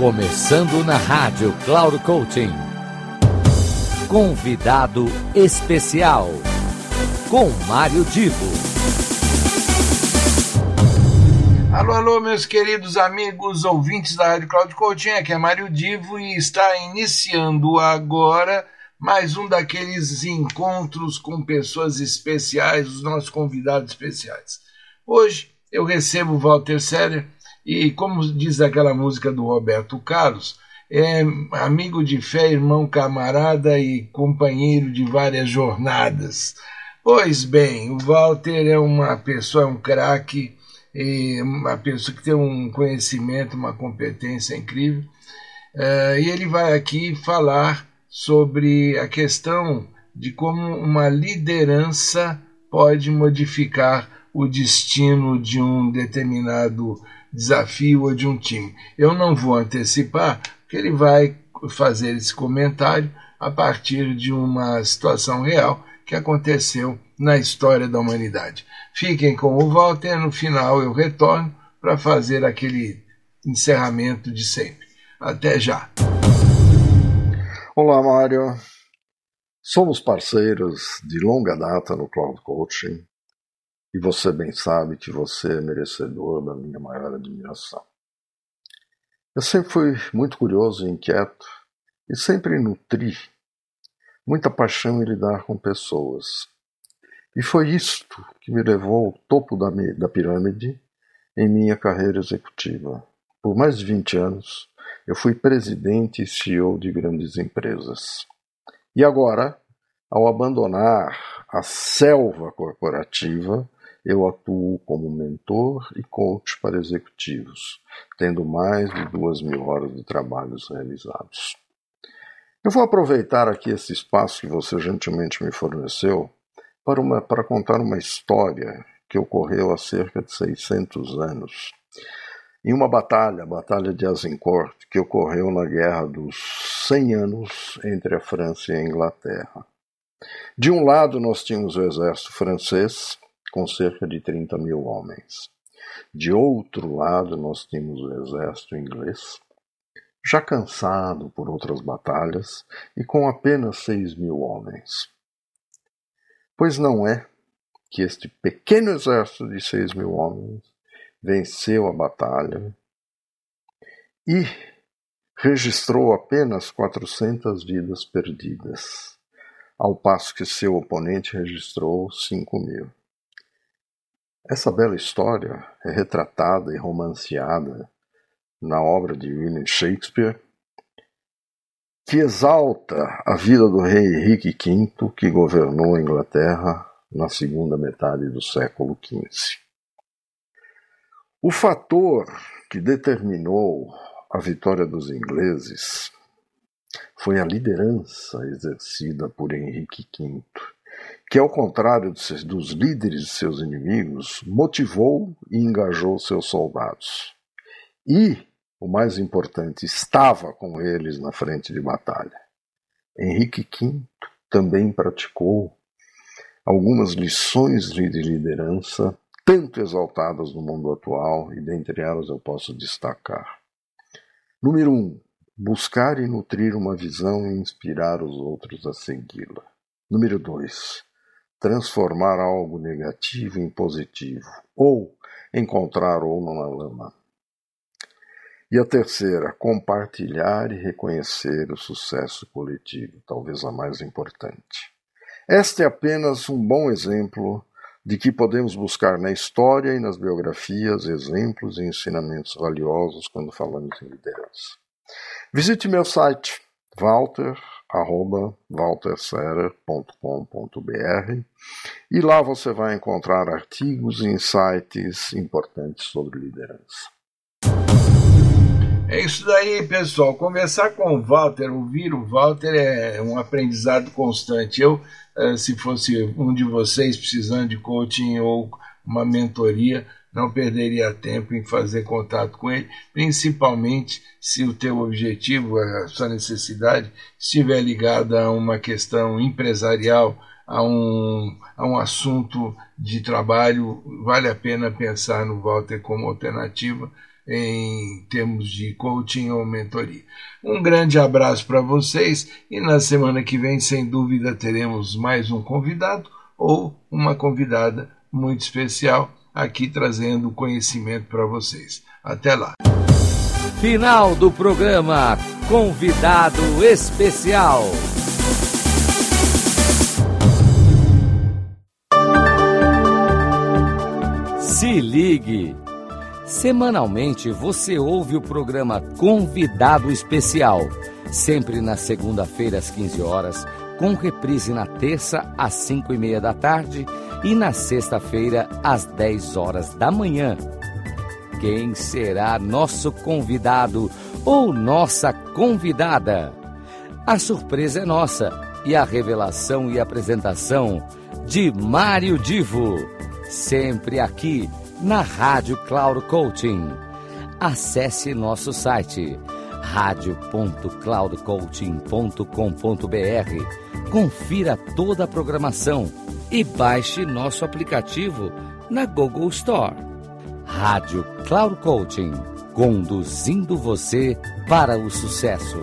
Começando na rádio Cloud Coaching. Convidado especial com Mário Divo. Alô, alô, meus queridos amigos ouvintes da Rádio Cloud Coaching, aqui é Mário Divo e está iniciando agora mais um daqueles encontros com pessoas especiais, os nossos convidados especiais. Hoje eu recebo o Walter Seller e, como diz aquela música do Roberto Carlos, é amigo de fé, irmão, camarada e companheiro de várias jornadas. Pois bem, o Walter é uma pessoa, um craque, uma pessoa que tem um conhecimento, uma competência incrível, e ele vai aqui falar sobre a questão de como uma liderança pode modificar o destino de um determinado desafio ou de um time. Eu não vou antecipar, que ele vai fazer esse comentário a partir de uma situação real que aconteceu na história da humanidade. Fiquem com o Walter, no final eu retorno para fazer aquele encerramento de sempre. Até já. Olá, Mário. Somos parceiros de longa data no Cloud Coaching e você bem sabe que você é merecedor da minha maior admiração. Eu sempre fui muito curioso e inquieto e sempre nutri muita paixão em lidar com pessoas. E foi isto que me levou ao topo da, da pirâmide em minha carreira executiva. Por mais de 20 anos, eu fui presidente e CEO de grandes empresas. E agora, ao abandonar a selva corporativa, eu atuo como mentor e coach para executivos, tendo mais de duas mil horas de trabalhos realizados. Eu vou aproveitar aqui esse espaço que você gentilmente me forneceu para, uma, para contar uma história que ocorreu há cerca de 600 anos, em uma batalha, a Batalha de Azincourt, que ocorreu na Guerra dos 100 Anos entre a França e a Inglaterra. De um lado, nós tínhamos o exército francês, com cerca de 30 mil homens. De outro lado, nós tínhamos o exército inglês, já cansado por outras batalhas e com apenas 6 mil homens. Pois não é que este pequeno exército de 6 mil homens venceu a batalha e registrou apenas 400 vidas perdidas, ao passo que seu oponente registrou 5 mil. Essa bela história é retratada e romanceada na obra de William Shakespeare, que exalta a vida do rei Henrique V, que governou a Inglaterra na segunda metade do século XV. O fator que determinou a vitória dos ingleses foi a liderança exercida por Henrique V, que, ao contrário dos líderes de seus inimigos, motivou e engajou seus soldados. E, o mais importante, estava com eles na frente de batalha. Henrique V também praticou algumas lições de liderança tanto exaltadas no mundo atual, e dentre elas eu posso destacar. Número 1. Um, buscar e nutrir uma visão e inspirar os outros a segui-la. Número 2 transformar algo negativo em positivo, ou encontrar ou na lama. E a terceira, compartilhar e reconhecer o sucesso coletivo, talvez a mais importante. Este é apenas um bom exemplo de que podemos buscar na história e nas biografias exemplos e ensinamentos valiosos quando falamos em liderança. Visite meu site Walter arroba walterserer.com.br e lá você vai encontrar artigos e insights importantes sobre liderança. É isso daí, pessoal. Conversar com o Walter, ouvir o Walter é um aprendizado constante. Eu, eh, se fosse um de vocês precisando de coaching ou uma mentoria, não perderia tempo em fazer contato com ele, principalmente se o teu objetivo, a sua necessidade, estiver ligada a uma questão empresarial, a um, a um assunto de trabalho, vale a pena pensar no Walter como alternativa. em termos de coaching ou mentoria. Um grande abraço para vocês e na semana que vem, sem dúvida, teremos mais um convidado ou uma convidada muito especial aqui trazendo conhecimento para vocês. Até lá. Final do programa Convidado Especial. Se ligue. Semanalmente você ouve o programa Convidado Especial, sempre na segunda-feira às 15 horas, com reprise na terça às 5 e meia da tarde e na sexta-feira às 10 horas da manhã. Quem será nosso convidado ou nossa convidada? A surpresa é nossa e a revelação e apresentação de Mário Divo, sempre aqui na Rádio Cloud Coaching. Acesse nosso site radio.cloudcoaching.com.br. Confira toda a programação e baixe nosso aplicativo na Google Store. Rádio Cloud Coaching, conduzindo você para o sucesso.